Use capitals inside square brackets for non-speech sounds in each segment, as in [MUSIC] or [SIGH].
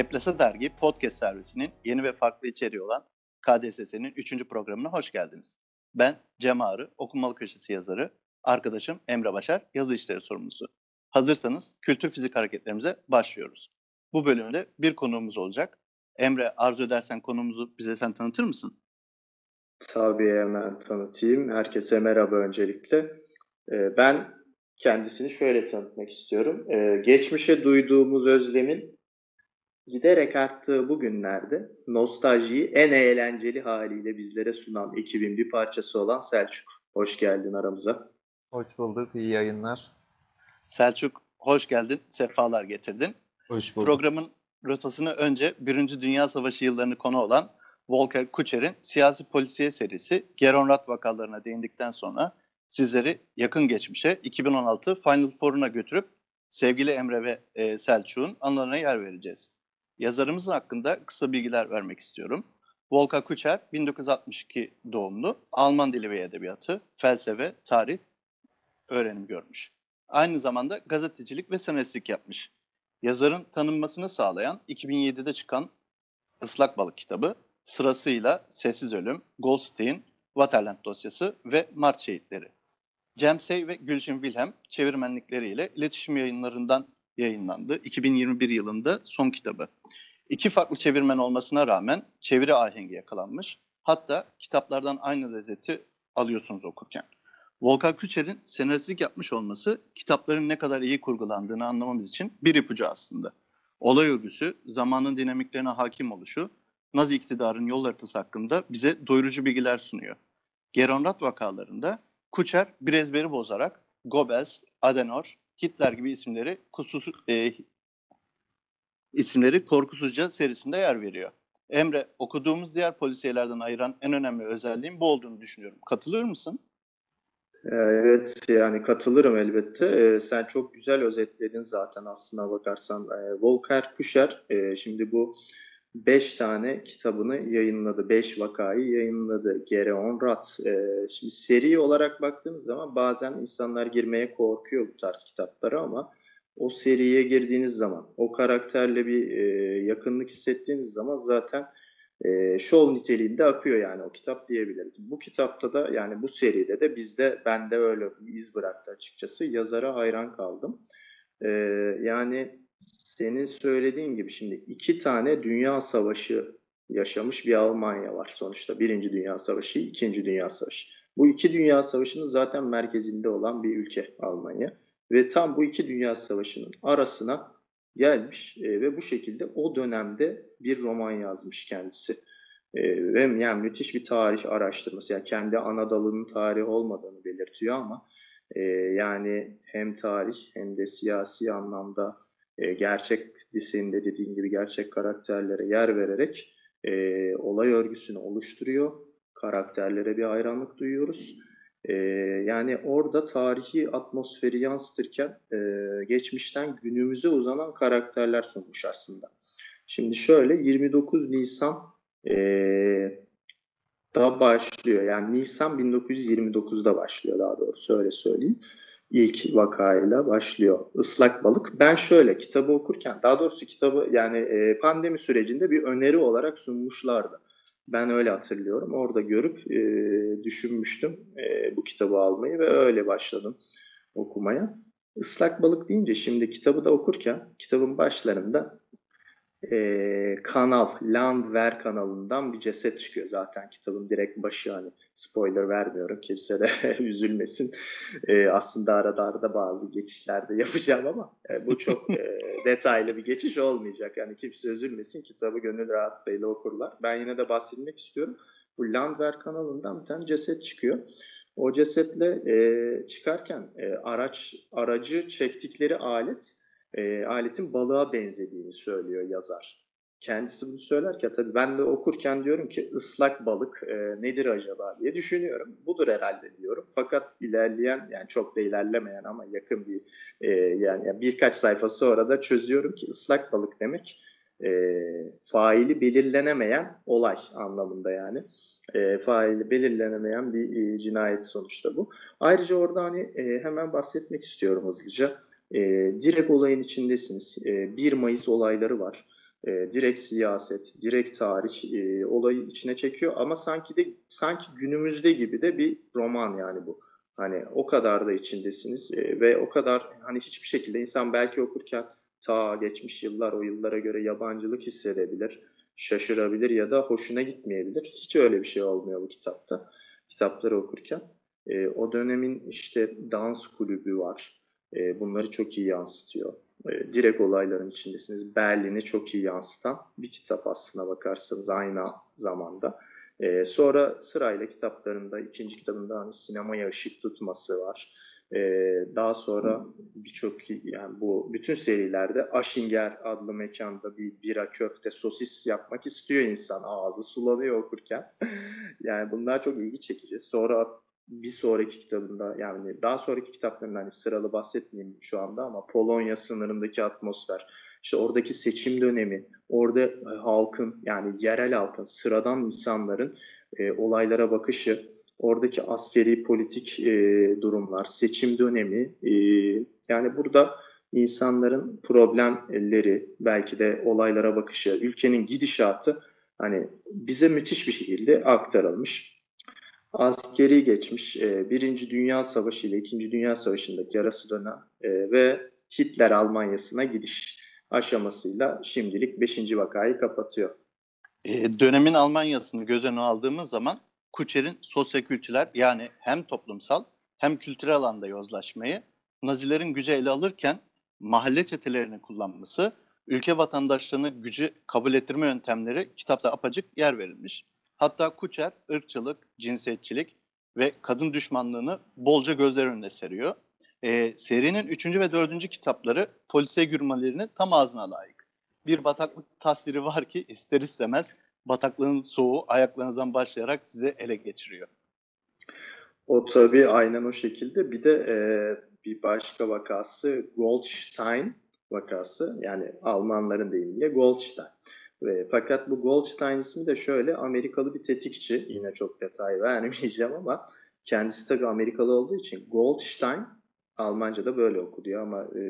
Deplase Dergi podcast servisinin yeni ve farklı içeriği olan KDSS'nin 3. programına hoş geldiniz. Ben Cem Ağrı, Okumalı Köşesi yazarı, arkadaşım Emre Başar, yazı işleri sorumlusu. Hazırsanız kültür fizik hareketlerimize başlıyoruz. Bu bölümde bir konuğumuz olacak. Emre arzu edersen konumuzu bize sen tanıtır mısın? Tabii hemen tanıtayım. Herkese merhaba öncelikle. Ee, ben kendisini şöyle tanıtmak istiyorum. Ee, geçmişe duyduğumuz özlemin giderek arttığı bu günlerde nostaljiyi en eğlenceli haliyle bizlere sunan ekibin bir parçası olan Selçuk. Hoş geldin aramıza. Hoş bulduk, iyi yayınlar. Selçuk hoş geldin, sefalar getirdin. Hoş bulduk. Programın rotasını önce Birinci Dünya Savaşı yıllarını konu olan Volker Kucher'in siyasi polisiye serisi Geronrat vakalarına değindikten sonra sizleri yakın geçmişe 2016 Final Four'una götürüp sevgili Emre ve e, Selçuk'un anılarına yer vereceğiz. Yazarımızın hakkında kısa bilgiler vermek istiyorum. Volker Kucher 1962 doğumlu, Alman dili ve edebiyatı, felsefe, tarih öğrenim görmüş. Aynı zamanda gazetecilik ve senaristlik yapmış. Yazarın tanınmasını sağlayan 2007'de çıkan Islak Balık kitabı sırasıyla Sessiz Ölüm, Goldstein, Waterland dosyası ve Mart Şehitleri. Cemsey ve Gülşin Wilhelm çevirmenlikleriyle iletişim yayınlarından yayınlandı. 2021 yılında son kitabı. İki farklı çevirmen olmasına rağmen çeviri ahengi yakalanmış. Hatta kitaplardan aynı lezzeti alıyorsunuz okurken. Volkan Küçer'in senaristlik yapmış olması kitapların ne kadar iyi kurgulandığını anlamamız için bir ipucu aslında. Olay örgüsü, zamanın dinamiklerine hakim oluşu, Nazi iktidarın yol haritası hakkında bize doyurucu bilgiler sunuyor. Geronrat vakalarında Kucher bir ezberi bozarak Goebbels, Adenauer, Hitler gibi isimleri kusus, e, isimleri korkusuzca serisinde yer veriyor. Emre, okuduğumuz diğer polisiyelerden ayıran en önemli özelliğin bu olduğunu düşünüyorum. Katılır mısın? Ee, evet yani katılırım elbette. Ee, sen çok güzel özetledin zaten aslına bakarsan. Ee, Volker Kuşer e, şimdi bu beş tane kitabını yayınladı. Beş vakayı yayınladı. Gereon Rat. Ee, şimdi seri olarak baktığınız zaman bazen insanlar girmeye korkuyor bu tarz kitaplara ama o seriye girdiğiniz zaman, o karakterle bir e, yakınlık hissettiğiniz zaman zaten e, şov niteliğinde akıyor yani o kitap diyebiliriz. Bu kitapta da yani bu seride de bizde bende öyle bir iz bıraktı açıkçası. Yazara hayran kaldım. E, yani senin söylediğin gibi şimdi iki tane dünya savaşı yaşamış bir Almanya var sonuçta. Birinci Dünya Savaşı, ikinci Dünya Savaşı. Bu iki dünya savaşının zaten merkezinde olan bir ülke Almanya. Ve tam bu iki dünya savaşının arasına gelmiş e, ve bu şekilde o dönemde bir roman yazmış kendisi. E, ve yani müthiş bir tarih araştırması. Yani kendi ana dalının tarihi olmadığını belirtiyor ama e, yani hem tarih hem de siyasi anlamda e, gerçek senin de dediğin gibi gerçek karakterlere yer vererek e, olay örgüsünü oluşturuyor. Karakterlere bir hayranlık duyuyoruz. E, yani orada tarihi atmosferi yansıtırken e, geçmişten günümüze uzanan karakterler sunmuş aslında. Şimdi şöyle 29 Nisan e, da başlıyor. Yani Nisan 1929'da başlıyor daha doğrusu öyle söyleyeyim ilk vakayla başlıyor. Islak balık. Ben şöyle kitabı okurken daha doğrusu kitabı yani e, pandemi sürecinde bir öneri olarak sunmuşlardı. Ben öyle hatırlıyorum. Orada görüp e, düşünmüştüm e, bu kitabı almayı ve öyle başladım okumaya. Islak balık deyince şimdi kitabı da okurken kitabın başlarında e, kanal, Landwehr kanalından bir ceset çıkıyor zaten kitabın direkt başı hani spoiler vermiyorum kimse de [LAUGHS] üzülmesin. E, aslında arada arada bazı geçişlerde yapacağım ama e, bu çok e, [LAUGHS] detaylı bir geçiş olmayacak. Yani kimse üzülmesin kitabı gönül rahatlığıyla okurlar. Ben yine de bahsetmek istiyorum. Bu Landwehr kanalından bir tane ceset çıkıyor. O cesetle e, çıkarken e, araç aracı çektikleri alet e, aletin balığa benzediğini söylüyor yazar. Kendisi bunu söylerken tabii ben de okurken diyorum ki ıslak balık e, nedir acaba diye düşünüyorum. Budur herhalde diyorum. Fakat ilerleyen yani çok da ilerlemeyen ama yakın bir e, yani, yani birkaç sayfa sonra da çözüyorum ki ıslak balık demek e, faili belirlenemeyen olay anlamında yani. E, faili belirlenemeyen bir e, cinayet sonuçta bu. Ayrıca orada hani e, hemen bahsetmek istiyorum hızlıca. E, direkt olayın içindesiniz. E, 1 Mayıs olayları var. E, direkt siyaset, direkt tarih e, olayı içine çekiyor ama sanki de sanki günümüzde gibi de bir roman yani bu. Hani o kadar da içindesiniz e, ve o kadar hani hiçbir şekilde insan belki okurken ta geçmiş yıllar o yıllara göre yabancılık hissedebilir, şaşırabilir ya da hoşuna gitmeyebilir. Hiç öyle bir şey olmuyor bu kitapta. Kitapları okurken. E, o dönemin işte dans kulübü var. E, bunları çok iyi yansıtıyor. E, direkt olayların içindesiniz. Berlin'i çok iyi yansıtan bir kitap aslına bakarsanız aynı zamanda. E, sonra sırayla kitaplarında, ikinci kitabında hani sinemaya ışık tutması var. E, daha sonra birçok yani bu bütün serilerde Aşinger adlı mekanda bir bira köfte sosis yapmak istiyor insan. Ağzı sulanıyor okurken. [LAUGHS] yani bunlar çok ilgi çekici. Sonra bir sonraki kitabında yani daha sonraki kitaplarında hani sıralı bahsetmeyeyim şu anda ama Polonya sınırındaki atmosfer, işte oradaki seçim dönemi, orada e, halkın yani yerel halkın, sıradan insanların e, olaylara bakışı, oradaki askeri politik e, durumlar, seçim dönemi e, yani burada insanların problemleri, belki de olaylara bakışı, ülkenin gidişatı hani bize müthiş bir şekilde aktarılmış. Askeri geçmiş, e, Birinci Dünya Savaşı ile İkinci Dünya Savaşı'ndaki arası dönem e, ve Hitler Almanya'sına gidiş aşamasıyla şimdilik 5. vakayı kapatıyor. E, dönemin Almanya'sını göz önüne aldığımız zaman Kuçer'in sosyokültürel yani hem toplumsal hem kültürel alanda yozlaşmayı Nazilerin gücü ele alırken mahalle çetelerini kullanması, ülke vatandaşlarını gücü kabul ettirme yöntemleri kitapta apacık yer verilmiş. Hatta Kuçer ırkçılık, cinsiyetçilik ve kadın düşmanlığını bolca gözler önüne seriyor. E, serinin üçüncü ve dördüncü kitapları polise gürmelerine tam ağzına layık. Bir bataklık tasviri var ki ister istemez bataklığın soğuğu ayaklarınızdan başlayarak size ele geçiriyor. O tabii aynen o şekilde. Bir de e, bir başka vakası Goldstein vakası. Yani Almanların deyimiyle Goldstein. Ve, fakat bu Goldstein ismi de şöyle Amerikalı bir tetikçi. Yine çok detay vermeyeceğim ama kendisi tabii Amerikalı olduğu için Goldstein Almanca'da böyle okunuyor ama e,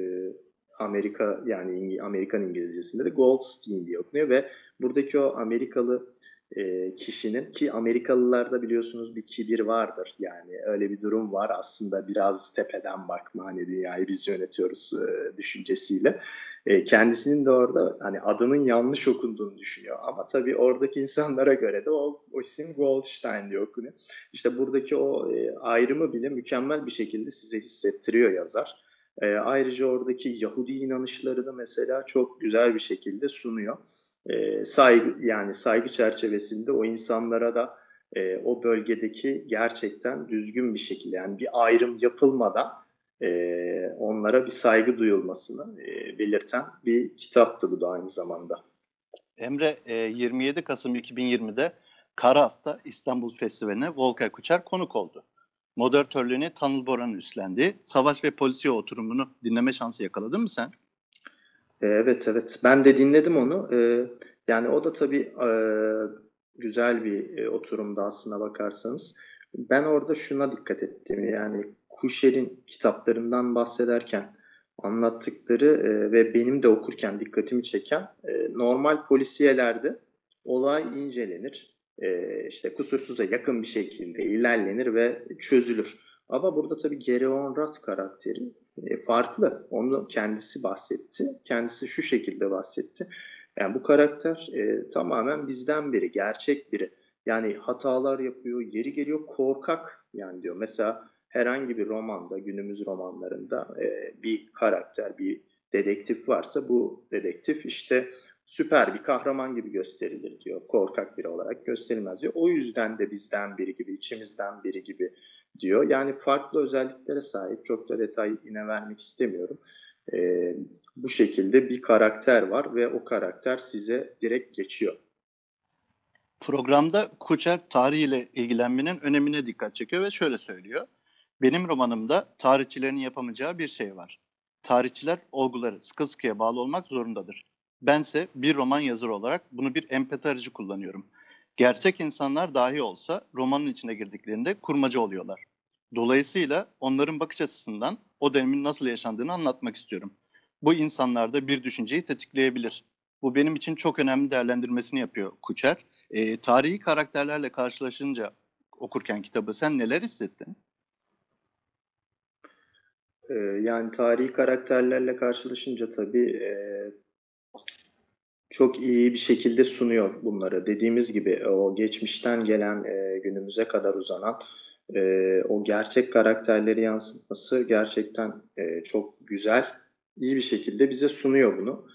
Amerika yani Amerikan İngilizcesinde de Goldstein diye okunuyor ve buradaki o Amerikalı e, kişinin ki Amerikalılarda biliyorsunuz bir kibir vardır. Yani öyle bir durum var. Aslında biraz tepeden bakma hani dünyayı biz yönetiyoruz e, düşüncesiyle e, kendisinin de orada hani adının yanlış okunduğunu düşünüyor. Ama tabii oradaki insanlara göre de o, o isim Goldstein diye okunuyor. İşte buradaki o e, ayrımı bile mükemmel bir şekilde size hissettiriyor yazar. E, ayrıca oradaki Yahudi inanışları da mesela çok güzel bir şekilde sunuyor. Saygı yani saygı çerçevesinde o insanlara da o bölgedeki gerçekten düzgün bir şekilde yani bir ayrım yapılmadan e, onlara bir saygı duyulmasını e, belirten bir kitaptı bu da aynı zamanda. Emre e, 27 Kasım 2020'de Kara Hafta İstanbul Festivali'ne Volker Kuçer konuk oldu. Moderatörlüğünü Tanıl Boran'ın üstlendi. Savaş ve polisiye oturumunu dinleme şansı yakaladın mı sen? Evet evet ben de dinledim onu. Ee, yani o da tabii e, güzel bir e, oturumda aslına bakarsanız. Ben orada şuna dikkat ettim yani Kuşer'in kitaplarından bahsederken anlattıkları e, ve benim de okurken dikkatimi çeken e, normal polisiyelerde olay incelenir. E, işte kusursuza yakın bir şekilde ilerlenir ve çözülür. Ama burada tabii Gereon Rat karakteri e, farklı. Onu kendisi bahsetti. Kendisi şu şekilde bahsetti. Yani bu karakter e, tamamen bizden biri, gerçek biri. Yani hatalar yapıyor, yeri geliyor korkak yani diyor. Mesela herhangi bir romanda, günümüz romanlarında e, bir karakter, bir dedektif varsa bu dedektif işte süper bir kahraman gibi gösterilir diyor. Korkak biri olarak gösterilmez diyor. O yüzden de bizden biri gibi, içimizden biri gibi diyor. Yani farklı özelliklere sahip. Çok da detay yine vermek istemiyorum. Ee, bu şekilde bir karakter var ve o karakter size direkt geçiyor. Programda Kuçer tarihiyle ilgilenmenin önemine dikkat çekiyor ve şöyle söylüyor. Benim romanımda tarihçilerin yapamayacağı bir şey var. Tarihçiler olguları sıkı sıkıya bağlı olmak zorundadır. Bense bir roman yazarı olarak bunu bir empati aracı kullanıyorum. Gerçek insanlar dahi olsa romanın içine girdiklerinde kurmaca oluyorlar. Dolayısıyla onların bakış açısından o dönemin nasıl yaşandığını anlatmak istiyorum. Bu insanlarda bir düşünceyi tetikleyebilir. Bu benim için çok önemli değerlendirmesini yapıyor Kuçer. E, tarihi karakterlerle karşılaşınca okurken kitabı sen neler hissettin? Ee, yani tarihi karakterlerle karşılaşınca tabii e, çok iyi bir şekilde sunuyor bunları. Dediğimiz gibi o geçmişten gelen e, günümüze kadar uzanan e, o gerçek karakterleri yansıtması gerçekten e, çok güzel, iyi bir şekilde bize sunuyor bunu.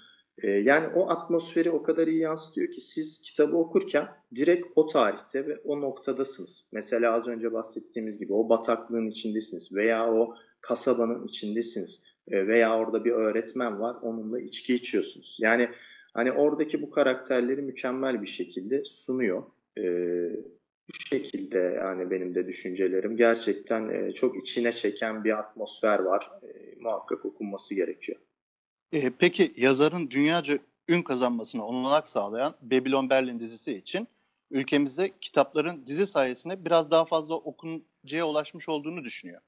E, yani o atmosferi o kadar iyi yansıtıyor ki siz kitabı okurken direkt o tarihte ve o noktadasınız. Mesela az önce bahsettiğimiz gibi o bataklığın içindesiniz veya o kasabanın içindesiniz e, veya orada bir öğretmen var onunla içki içiyorsunuz. Yani hani oradaki bu karakterleri mükemmel bir şekilde sunuyor. E, bu şekilde yani benim de düşüncelerim gerçekten e, çok içine çeken bir atmosfer var. E, muhakkak okunması gerekiyor. E, peki yazarın dünyaca ün kazanmasına olanak sağlayan Babylon Berlin dizisi için ülkemizde kitapların dizi sayesinde biraz daha fazla okuncuya ulaşmış olduğunu düşünüyor.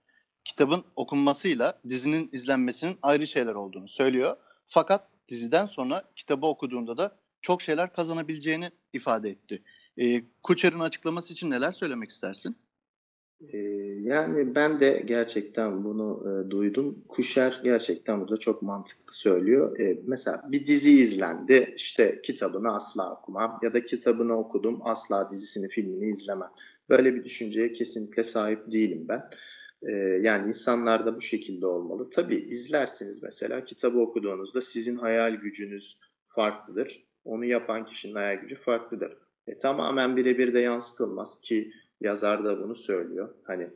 Kitabın okunmasıyla dizinin izlenmesinin ayrı şeyler olduğunu söylüyor. Fakat diziden sonra kitabı okuduğunda da çok şeyler kazanabileceğini ifade etti. E, Kucher'ın açıklaması için neler söylemek istersin? Ee, yani ben de gerçekten bunu e, duydum. Kuşer gerçekten burada çok mantıklı söylüyor. E, mesela bir dizi izlendi, işte kitabını asla okumam ya da kitabını okudum, asla dizisini, filmini izlemem. Böyle bir düşünceye kesinlikle sahip değilim ben. E, yani insanlar da bu şekilde olmalı. Tabii izlersiniz mesela kitabı okuduğunuzda sizin hayal gücünüz farklıdır. Onu yapan kişinin hayal gücü farklıdır. E, tamamen birebir de yansıtılmaz ki yazar da bunu söylüyor. Hani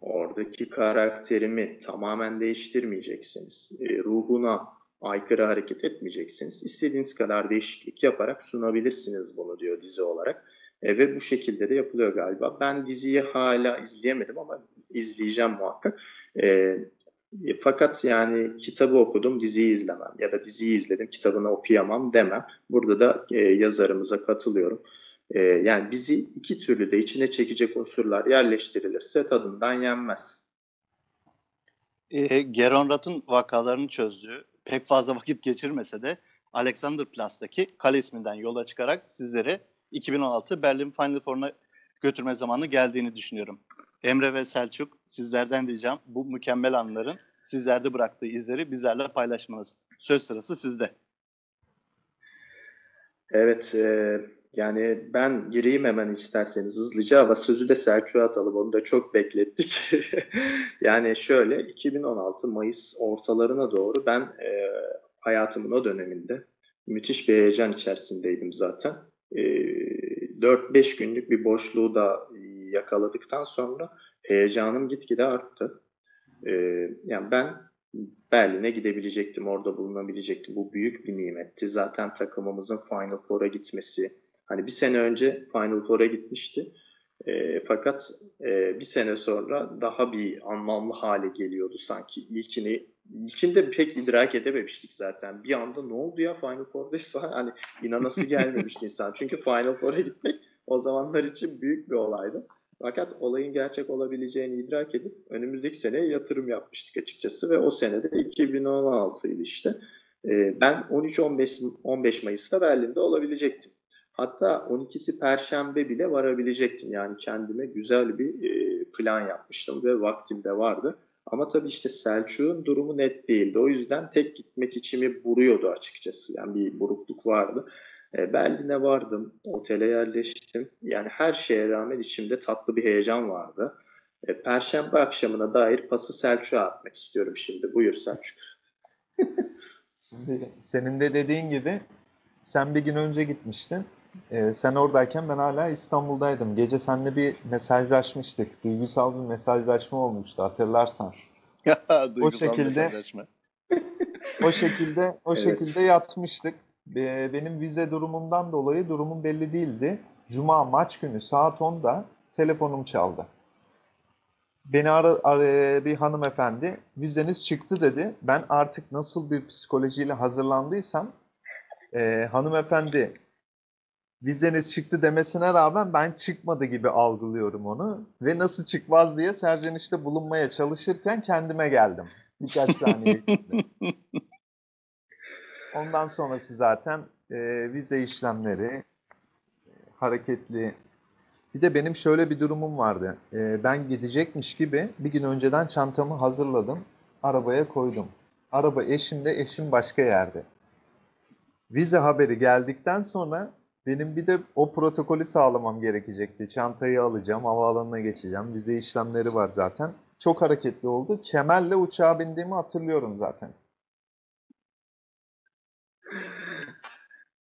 oradaki karakterimi tamamen değiştirmeyeceksiniz. E, ruhuna aykırı hareket etmeyeceksiniz. İstediğiniz kadar değişiklik yaparak sunabilirsiniz bunu diyor dizi olarak. E, ve bu şekilde de yapılıyor galiba. Ben diziyi hala izleyemedim ama izleyeceğim muhakkak. E, fakat yani kitabı okudum, diziyi izlemem ya da diziyi izledim, kitabını okuyamam demem. Burada da e, yazarımıza katılıyorum. E, yani bizi iki türlü de içine çekecek unsurlar yerleştirilirse tadından yenmez. E, Geronrat'ın vakalarını çözdüğü, pek fazla vakit geçirmese de Alexanderplatz'taki kale isminden yola çıkarak sizleri 2016 Berlin Final Four'una götürme zamanı geldiğini düşünüyorum. Emre ve Selçuk sizlerden ricam bu mükemmel anların sizlerde bıraktığı izleri bizlerle paylaşmanız. Söz sırası sizde. Evet, e, yani ben gireyim hemen isterseniz hızlıca ama sözü de Selçuk'a atalım. Onu da çok beklettik. [LAUGHS] yani şöyle 2016 Mayıs ortalarına doğru ben e, hayatımın o döneminde müthiş bir heyecan içerisindeydim zaten. E, 4-5 günlük bir boşluğu da yakaladıktan sonra heyecanım gitgide arttı. E, yani ben Berlin'e gidebilecektim, orada bulunabilecektim. Bu büyük bir nimetti. Zaten takımımızın Final Four'a gitmesi, Hani bir sene önce Final Four'a gitmişti. E, fakat e, bir sene sonra daha bir anlamlı hale geliyordu sanki. İlkini ilkinde pek idrak edememiştik zaten. Bir anda ne oldu ya Final Four'dayız [LAUGHS] falan. Hani inanası gelmemişti insan. Çünkü Final Four'a gitmek o zamanlar için büyük bir olaydı. Fakat olayın gerçek olabileceğini idrak edip önümüzdeki sene yatırım yapmıştık açıkçası ve o senede 2016 idi işte. Ee, ben 13-15 15 Mayıs'ta Berlin'de olabilecektim. Hatta 12'si Perşembe bile varabilecektim. Yani kendime güzel bir e, plan yapmıştım ve vaktim de vardı. Ama tabii işte Selçuk'un durumu net değildi. O yüzden tek gitmek içimi vuruyordu açıkçası. Yani bir burukluk vardı. E, Berlin'e vardım, otele yerleştim. Yani her şeye rağmen içimde tatlı bir heyecan vardı. E, Perşembe akşamına dair pası Selçuk'a atmak istiyorum şimdi. Buyur Selçuk. [LAUGHS] şimdi senin de dediğin gibi sen bir gün önce gitmiştin. Ee, sen oradayken ben hala İstanbul'daydım. Gece seninle bir mesajlaşmıştık. Duygusal bir mesajlaşma olmuştu hatırlarsan. [LAUGHS] o şekilde [LAUGHS] o şekilde o evet. şekilde yatmıştık. Benim vize durumumdan dolayı durumum belli değildi. Cuma maç günü saat 10'da telefonum çaldı. Beni ara, ara, bir hanımefendi vizeniz çıktı dedi. Ben artık nasıl bir psikolojiyle hazırlandıysam e, hanımefendi vizeniz çıktı demesine rağmen ben çıkmadı gibi algılıyorum onu. Ve nasıl çıkmaz diye serzenişte bulunmaya çalışırken kendime geldim. Birkaç saniye. [LAUGHS] Ondan sonrası zaten e, vize işlemleri, e, hareketli. Bir de benim şöyle bir durumum vardı. E, ben gidecekmiş gibi bir gün önceden çantamı hazırladım, arabaya koydum. Araba eşimde, eşim başka yerde. Vize haberi geldikten sonra benim bir de o protokolü sağlamam gerekecekti. Çantayı alacağım, havaalanına geçeceğim. Vize işlemleri var zaten. Çok hareketli oldu. Kemerle uçağa bindiğimi hatırlıyorum zaten.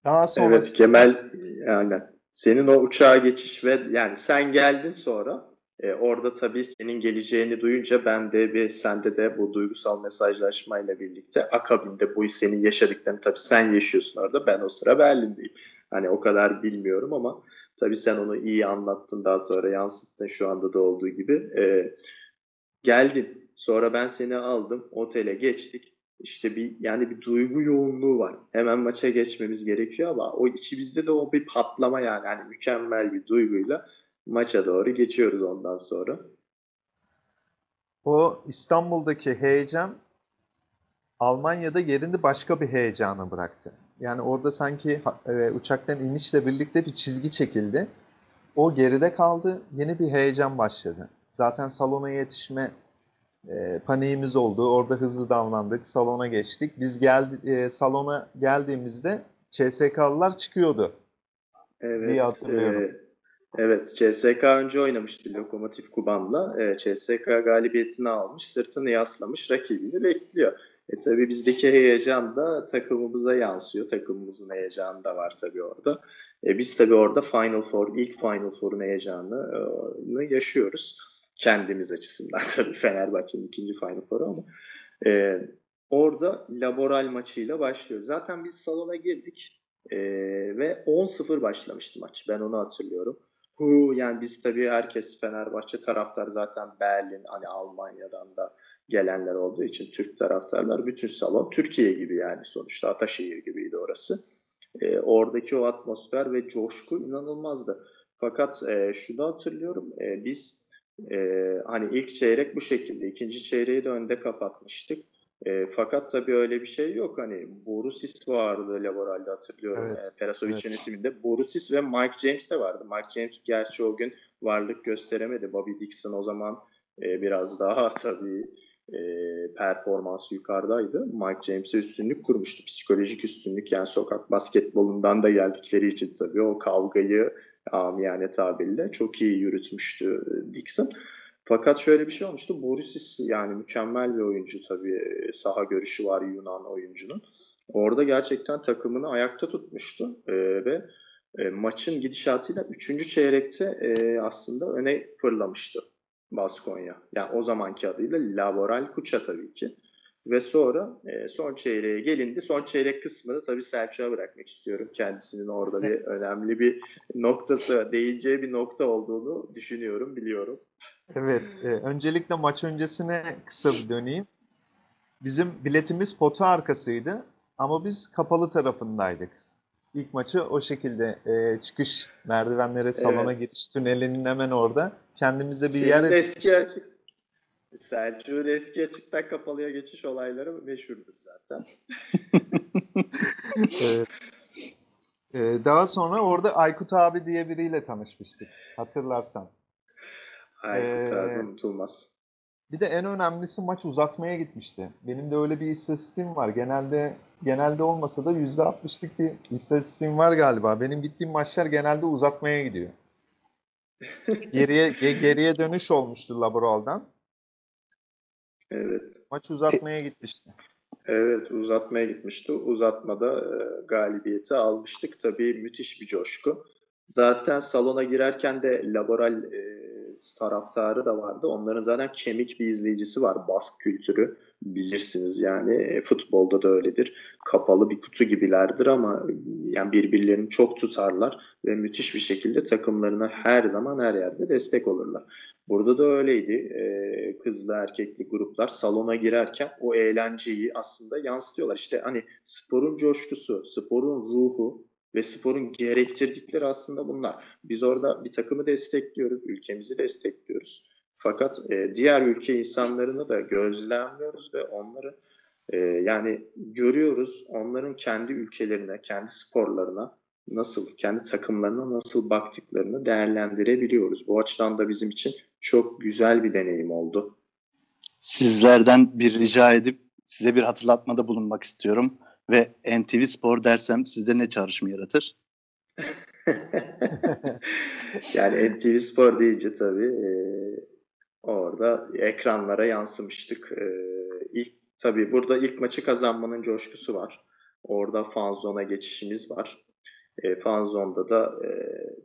Daha sonra Evet Kemal yani senin o uçağa geçiş ve yani sen geldin sonra e, orada tabii senin geleceğini duyunca ben de ve sende de bu duygusal mesajlaşmayla birlikte akabinde bu senin yaşadıklarını tabii sen yaşıyorsun orada ben o sıra Berlin'deyim. Hani o kadar bilmiyorum ama tabii sen onu iyi anlattın daha sonra yansıttın şu anda da olduğu gibi. E, geldin sonra ben seni aldım otele geçtik işte bir yani bir duygu yoğunluğu var. Hemen maça geçmemiz gerekiyor ama o içimizde de o bir patlama yani yani mükemmel bir duyguyla maça doğru geçiyoruz ondan sonra. O İstanbul'daki heyecan Almanya'da yerini başka bir heyecana bıraktı. Yani orada sanki e, uçaktan inişle birlikte bir çizgi çekildi. O geride kaldı. Yeni bir heyecan başladı. Zaten salona yetişme e, paniğimiz oldu. Orada hızlı davrandık. Salona geçtik. Biz geldi e, salona geldiğimizde CSK'lılar çıkıyordu. Evet. diye hatırlıyorum. E, evet. CSK önce oynamıştı Lokomotiv Kuban'la. E, CSK galibiyetini almış. Sırtını yaslamış. Rakibini bekliyor. E tabii bizdeki heyecan da takımımıza yansıyor. Takımımızın heyecanı da var tabii orada. E, biz tabii orada Final Four, ilk Final Four'un heyecanını yaşıyoruz kendimiz açısından [LAUGHS] tabii Fenerbahçe'nin ikinci Final Four'u ama e, orada laboral maçıyla başlıyor. Zaten biz salona girdik e, ve 10-0 başlamıştı maç. Ben onu hatırlıyorum. Hu yani biz tabii herkes Fenerbahçe taraftar zaten Berlin hani Almanya'dan da gelenler olduğu için Türk taraftarlar bütün salon Türkiye gibi yani sonuçta Ataşehir gibiydi orası. E, oradaki o atmosfer ve coşku inanılmazdı. Fakat e, şunu hatırlıyorum e, biz e, hani ilk çeyrek bu şekilde, ikinci çeyreği de önde kapatmıştık. E, fakat tabii öyle bir şey yok. Hani Borusis vardı Laboral'de hatırlıyorum. Evet. E, Perasovic Evet. yönetiminde. Borusis ve Mike James de vardı. Mike James gerçi o gün varlık gösteremedi. Bobby Dixon o zaman e, biraz daha [LAUGHS] tabii e, performansı yukarıdaydı. Mike James'e üstünlük kurmuştu. Psikolojik üstünlük yani sokak basketbolundan da geldikleri için tabii o kavgayı amiyane tabirle çok iyi yürütmüştü e, Dixon. Fakat şöyle bir şey olmuştu. Borisis yani mükemmel bir oyuncu tabii. E, Saha görüşü var Yunan oyuncunun. Orada gerçekten takımını ayakta tutmuştu ee, ve e, maçın gidişatıyla 3. çeyrekte e, aslında öne fırlamıştı Baskonya. Yani o zamanki adıyla Laboral Kuça tabii ki. Ve sonra e, son çeyreğe gelindi. Son çeyrek kısmını tabii Selçuk'a bırakmak istiyorum. Kendisinin orada bir [LAUGHS] önemli bir noktası, değineceği bir nokta olduğunu düşünüyorum, biliyorum. Evet, e, öncelikle maç öncesine kısa bir döneyim. Bizim biletimiz pota arkasıydı ama biz kapalı tarafındaydık. İlk maçı o şekilde e, çıkış merdivenlere salona Evet. giriş tünelinin hemen orada kendimize bir Senin yer eski açık Selçuk'un eski açıktan kapalıya geçiş olayları meşhurdur zaten. [LAUGHS] Evet. E, daha sonra orada Aykut abi diye biriyle tanışmıştık hatırlarsan. Aykut Ee, abi unutulmaz. Bir de en önemlisi maç uzatmaya gitmişti. Benim de öyle bir istatistiğim var. Genelde genelde olmasa da %60'lık bir istatistiğim var galiba. Benim gittiğim maçlar genelde uzatmaya gidiyor. [LAUGHS] Geriye ge- geriye dönüş olmuştu Laboral'dan. Evet. Maç uzatmaya gitmişti. Evet uzatmaya gitmişti. Uzatmada e, galibiyeti almıştık. Tabii müthiş bir coşku. Zaten salona girerken de Laboral e, taraftarı da vardı. Onların zaten kemik bir izleyicisi var. Bask kültürü bilirsiniz yani. E, futbolda da öyledir. Kapalı bir kutu gibilerdir ama yani birbirlerini çok tutarlar ve müthiş bir şekilde takımlarına her zaman her yerde destek olurlar. Burada da öyleydi. Ee, kızlı erkekli gruplar salona girerken o eğlenceyi aslında yansıtıyorlar. İşte hani sporun coşkusu, sporun ruhu ve sporun gerektirdikleri aslında bunlar. Biz orada bir takımı destekliyoruz, ülkemizi destekliyoruz. Fakat e, diğer ülke insanlarını da gözlemliyoruz ve onları E, yani görüyoruz onların kendi ülkelerine, kendi sporlarına nasıl, kendi takımlarına nasıl baktıklarını değerlendirebiliyoruz. Bu açıdan da bizim için çok güzel bir deneyim oldu. Sizlerden bir rica edip size bir hatırlatmada bulunmak istiyorum ve NTV Spor dersem sizde ne çağrışım yaratır? [LAUGHS] yani NTV Spor deyince tabii e, orada ekranlara yansımıştık. E, ilk tabii burada ilk maçı kazanmanın coşkusu var. Orada fanzona geçişimiz var. E, fanzonda da e,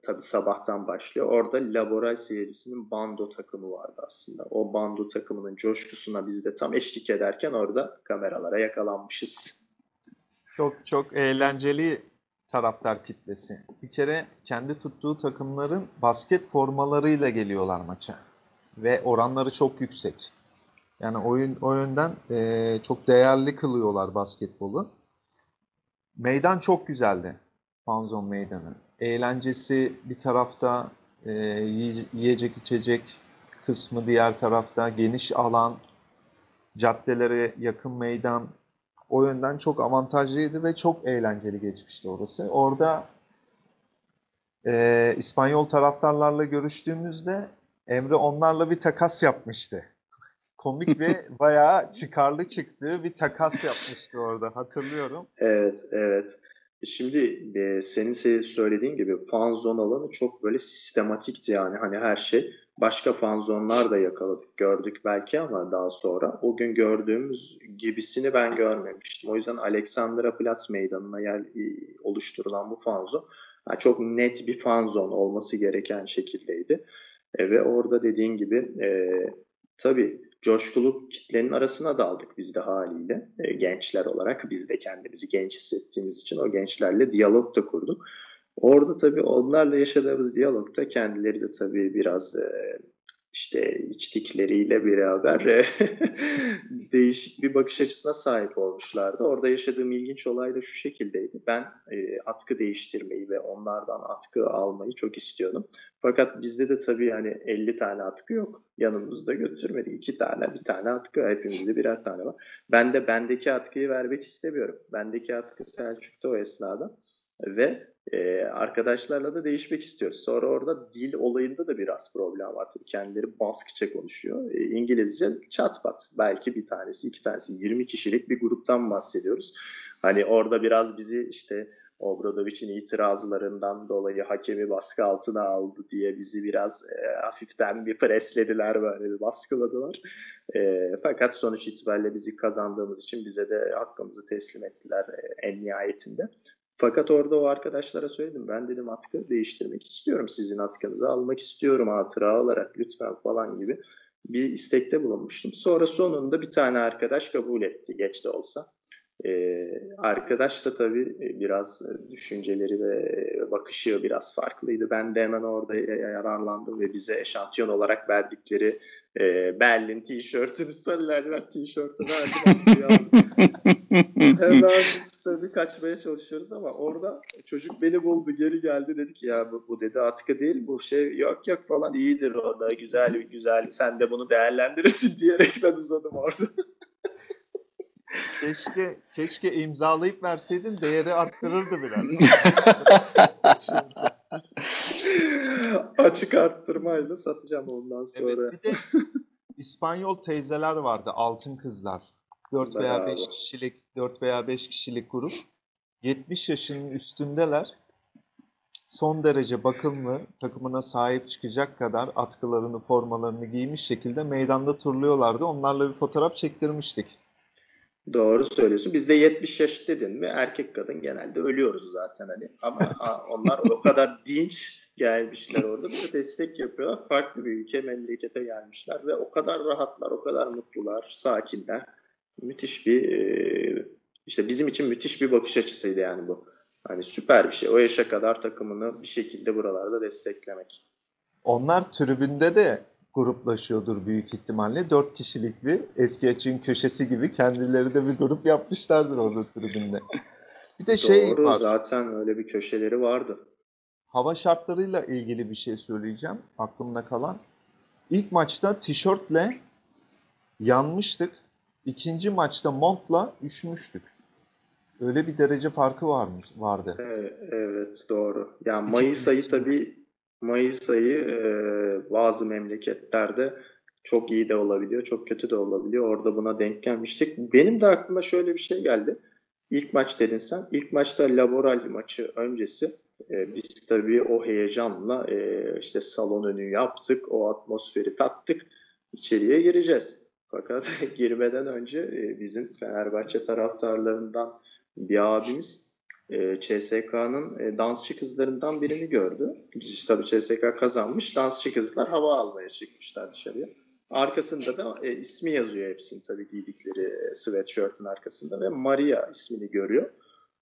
tabii sabahtan başlıyor. Orada Laboral serisinin bando takımı vardı aslında. O bando takımının coşkusuna biz de tam eşlik ederken orada kameralara yakalanmışız. Çok çok eğlenceli taraftar kitlesi. Bir kere kendi tuttuğu takımların basket formalarıyla geliyorlar maça. Ve oranları çok yüksek. Yani oyun o yönden e, çok değerli kılıyorlar basketbolu. Meydan çok güzeldi. Fanzon meydanı. Eğlencesi bir tarafta, e, yiyecek içecek kısmı diğer tarafta, geniş alan, caddelere yakın meydan. O yönden çok avantajlıydı ve çok eğlenceli geçmişti orası. Orada e, İspanyol taraftarlarla görüştüğümüzde Emre onlarla bir takas yapmıştı. Komik ve [LAUGHS] bayağı çıkarlı çıktığı bir takas yapmıştı orada hatırlıyorum. Evet, evet. Şimdi e, senin söylediğin gibi fan zone alanı çok böyle sistematikti yani hani her şey. Başka fan zonlar da yakaladık, gördük belki ama daha sonra o gün gördüğümüz gibisini ben görmemiştim. O yüzden Alexandra Platz meydanına yer oluşturulan bu fan zone yani çok net bir fan zone olması gereken şekildeydi. E, ve orada dediğin gibi e, tabii coşkulu kitlenin arasına daldık biz de haliyle e, gençler olarak. Biz de kendimizi genç hissettiğimiz için o gençlerle diyalog da kurduk. Orada tabii onlarla yaşadığımız diyalogda kendileri de tabii biraz e, işte içtikleriyle beraber e, [LAUGHS] değişik bir bakış açısına sahip olmuşlardı. Orada yaşadığım ilginç olay da şu şekildeydi. Ben e, atkı değiştirmeyi ve onlardan atkı almayı çok istiyordum. Fakat bizde de tabii yani 50 tane atkı yok. Yanımızda götürmedik. iki tane, bir tane atkı. Hepimizde birer tane var. Ben de bendeki atkıyı vermek istemiyorum. Bendeki atkı Selçuk'ta o esnada. Ve e, arkadaşlarla da değişmek istiyoruz. Sonra orada dil olayında da biraz problem var. Tabii kendileri Baskça konuşuyor. E, İngilizce çatpat. Belki bir tanesi, iki tanesi. 20 kişilik bir gruptan bahsediyoruz. Hani orada biraz bizi işte Obradovic'in itirazlarından dolayı hakemi baskı altına aldı diye bizi biraz e, hafiften bir preslediler böyle bir baskıladılar. E, fakat sonuç itibariyle bizi kazandığımız için bize de hakkımızı teslim ettiler e, en nihayetinde. Fakat orada o arkadaşlara söyledim. Ben dedim atkı değiştirmek istiyorum. Sizin atkınızı almak istiyorum hatıra olarak lütfen falan gibi bir istekte bulunmuştum. Sonra sonunda bir tane arkadaş kabul etti geç de olsa. Ee, arkadaş da tabii biraz düşünceleri ve bakışı biraz farklıydı. Ben de hemen orada yararlandım ve bize eşantiyon olarak verdikleri e, Berlin tişörtünü, sarı lacivert tişörtünü verdim. [LAUGHS] Hemen biz tabii kaçmaya çalışıyoruz ama orada çocuk beni buldu geri geldi dedi ki ya bu, bu dedi atkı değil bu şey yok yok falan iyidir orada güzel güzel sen de bunu değerlendirirsin [LAUGHS] diyerek ben uzadım orada. keşke keşke imzalayıp verseydin değeri arttırırdı biraz. [LAUGHS] [LAUGHS] Açık arttırmayla satacağım ondan sonra. Evet, bir de [LAUGHS] İspanyol teyzeler vardı, altın kızlar. 4 veya 5 kişilik 4 veya 5 kişilik grup. 70 yaşının üstündeler. Son derece bakımlı, takımına sahip çıkacak kadar atkılarını, formalarını giymiş şekilde meydanda turluyorlardı. Onlarla bir fotoğraf çektirmiştik. Doğru söylüyorsun. Bizde 70 yaş dedin mi erkek kadın genelde ölüyoruz zaten hani. Ama onlar o kadar dinç gelmişler orada bir destek yapıyorlar. Farklı bir ülke memlekete gelmişler ve o kadar rahatlar, o kadar mutlular, sakinler. Müthiş bir işte bizim için müthiş bir bakış açısıydı yani bu. Hani süper bir şey. O yaşa kadar takımını bir şekilde buralarda desteklemek. Onlar tribünde de gruplaşıyordur büyük ihtimalle. Dört kişilik bir eski açığın köşesi gibi kendileri de bir grup yapmışlardır orada tribünde. Bir de şey Doğru, var. zaten öyle bir köşeleri vardı. Hava şartlarıyla ilgili bir şey söyleyeceğim. Aklımda kalan. İlk maçta tişörtle yanmıştık. İkinci maçta Mont'la üşümüştük. Öyle bir derece farkı varmış vardı. E, Evet doğru. Yani Mayıs ayı tabii Mayıs ayı e, bazı memleketlerde çok iyi de olabiliyor, çok kötü de olabiliyor. Orada buna denk gelmiştik. Benim de aklıma şöyle bir şey geldi. İlk maç dedin sen. İlk maçta Laboral maçı öncesi e, biz tabii o heyecanla e, işte salon önü yaptık, o atmosferi tattık. İçeriye gireceğiz. Fakat [LAUGHS] girmeden önce e, bizim Fenerbahçe taraftarlarından bir abimiz e, CSK'nın e, dansçı kızlarından birini gördü. Tabii CSK kazanmış. Dansçı kızlar hava almaya çıkmışlar dışarıya. Arkasında da e, ismi yazıyor hepsinin tabii giydikleri e, arkasında ve Maria ismini görüyor.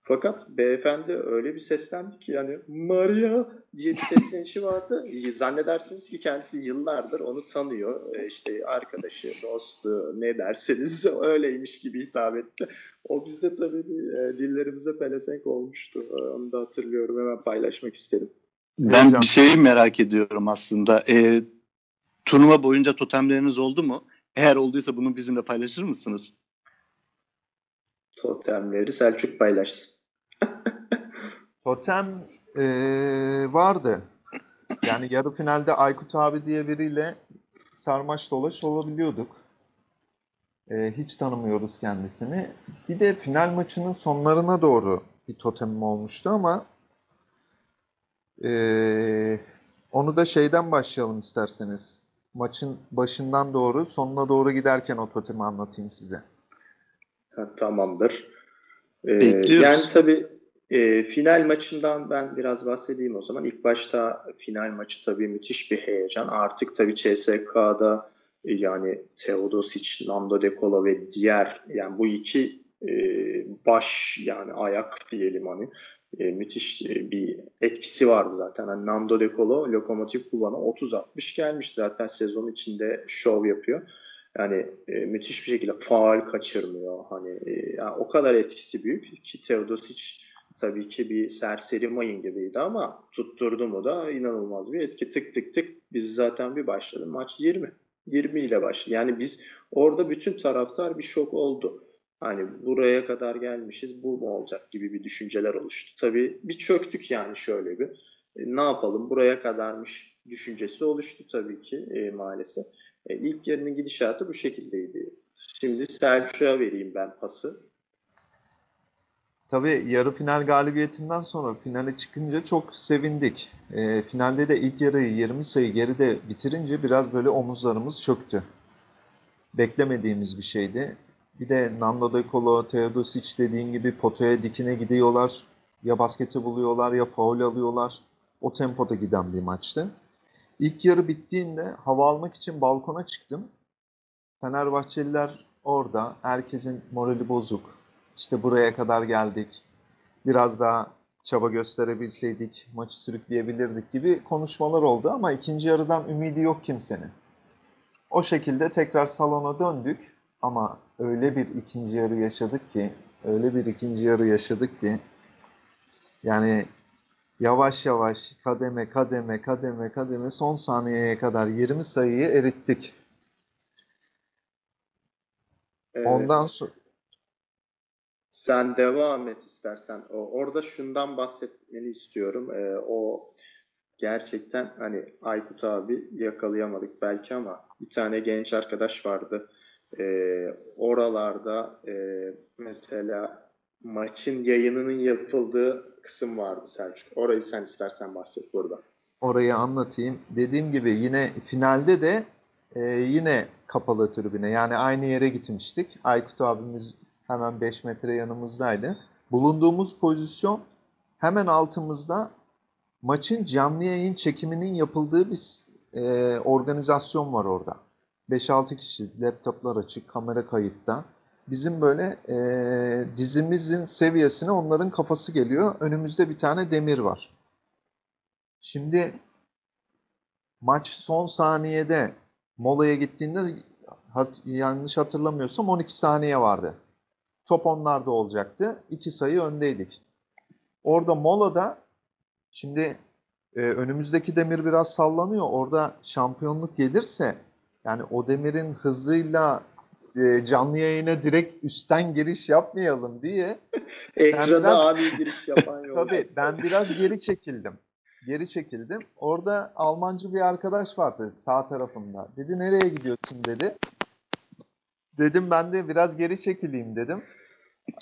Fakat beyefendi öyle bir seslendi ki yani Maria diye bir seslenişi vardı. Zannedersiniz ki kendisi yıllardır onu tanıyor. E, işte arkadaşı, dostu ne derseniz [LAUGHS] öyleymiş gibi hitap etti. O bizde tabii e, dillerimize pelesenk olmuştu. E, Onu da hatırlıyorum. Hemen paylaşmak istedim. Ben Heyecan. bir şeyi merak ediyorum aslında. Ee, turnuva boyunca totemleriniz oldu mu? Eğer olduysa bunu bizimle paylaşır mısınız? Totemleri Selçuk paylaşsın. [LAUGHS] Totem eee, vardı. Yani yarı finalde Aykut abi diye biriyle sarmaş dolaş olabiliyorduk. Eee, hiç tanımıyoruz kendisini. Bir de final maçının sonlarına doğru bir totemim olmuştu ama eee, onu da şeyden başlayalım isterseniz. Maçın başından doğru sonuna doğru giderken o totemi anlatayım size. Ha, tamamdır. Ee, Bekliyoruz. yani tabii e, final maçından ben biraz bahsedeyim o zaman. İlk başta final maçı tabii müthiş bir heyecan. Artık tabii CSK'da e, yani Teodosic, Nando De Colo ve diğer yani bu iki e, baş yani ayak diyelim hani e, müthiş e, bir etkisi vardı zaten. Hani Nando De Colo Lokomotiv Kuban'a 30-60 gelmiş zaten sezon içinde şov yapıyor. Yani e, müthiş bir şekilde faal kaçırmıyor. Hani e, yani o kadar etkisi büyük ki Teodosic tabii ki bir serseri mayın gibiydi ama tutturdu mu da inanılmaz bir etki. Tık tık tık biz zaten bir başladı. Maç 20. 20 ile başladı. Yani biz orada bütün taraftar bir şok oldu. Hani buraya kadar gelmişiz bu mu olacak gibi bir düşünceler oluştu. Tabii bir çöktük yani şöyle bir. E, ne yapalım buraya kadarmış düşüncesi oluştu tabii ki e, maalesef. E, ilk yarının gidişatı bu şekildeydi. Şimdi Selçuk'a vereyim ben pası. Tabii yarı final galibiyetinden sonra finale çıkınca çok sevindik. Ee, finalde de ilk yarıyı 20 sayı geride bitirince biraz böyle omuzlarımız çöktü. Beklemediğimiz bir şeydi. Bir de Nando De Colo, Teodosic dediğin gibi potaya dikine gidiyorlar. Ya basketi buluyorlar ya faul alıyorlar. O tempoda giden bir maçtı. İlk yarı bittiğinde hava almak için balkona çıktım. Fenerbahçeliler orada. Herkesin morali bozuk. İşte buraya kadar geldik. Biraz daha çaba gösterebilseydik, maçı sürükleyebilirdik gibi konuşmalar oldu ama ikinci yarıdan ümidi yok kimsenin. O şekilde tekrar salona döndük ama öyle bir ikinci yarı yaşadık ki, öyle bir ikinci yarı yaşadık ki yani yavaş yavaş kademe kademe kademe kademe son saniyeye kadar 20 sayıyı erittik. Evet. Ondan sonra Sen devam et istersen. Orada şundan bahsetmeni istiyorum. Ee, o gerçekten hani Aykut abi yakalayamadık belki ama bir tane genç arkadaş vardı. Ee, oralarda e, mesela maçın yayınının yapıldığı kısım vardı Selçuk. Orayı sen istersen bahset burada. orayı anlatayım. Dediğim gibi yine finalde de e, yine kapalı tribüne yani aynı yere gitmiştik. Aykut abimiz hemen 5 metre yanımızdaydı. Bulunduğumuz pozisyon hemen altımızda maçın canlı yayın çekiminin yapıldığı bir e, organizasyon var orada. 5-6 kişi laptoplar açık, kamera kayıtta. Bizim böyle e, dizimizin seviyesine onların kafası geliyor. Önümüzde bir tane demir var. Şimdi maç son saniyede molaya gittiğinde hat- yanlış hatırlamıyorsam 12 saniye vardı. Top onlarda olacaktı. 2 sayı öndeydik. Orada molada şimdi e, önümüzdeki demir biraz sallanıyor. Orada şampiyonluk gelirse yani o demirin hızıyla e, canlı yayına direkt üstten giriş yapmayalım diye [LAUGHS] Ekrana biraz- abi giriş yapan [LAUGHS] yok. tabii ben biraz geri çekildim. Geri çekildim. Orada Almancı bir arkadaş vardı sağ tarafımda. Dedi nereye gidiyorsun dedi. Dedim ben de biraz geri çekileyim dedim.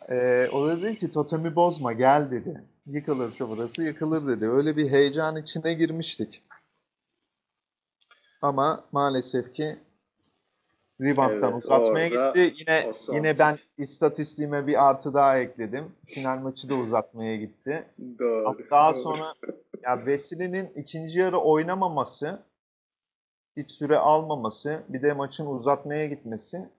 Ee, o da dedi ki totemi bozma gel dedi. Yıkılırsa burası yıkılır dedi. Öyle bir heyecan içine girmiştik. Ama maalesef ki rebound'dan Evet, uzatmaya gitti. Yine yine ben istatistiğime bir artı daha ekledim. Final maçı da uzatmaya gitti. Doğru. Daha doğru. sonra ya Vesili'nin ikinci yarı oynamaması, hiç süre almaması, bir de maçın uzatmaya gitmesi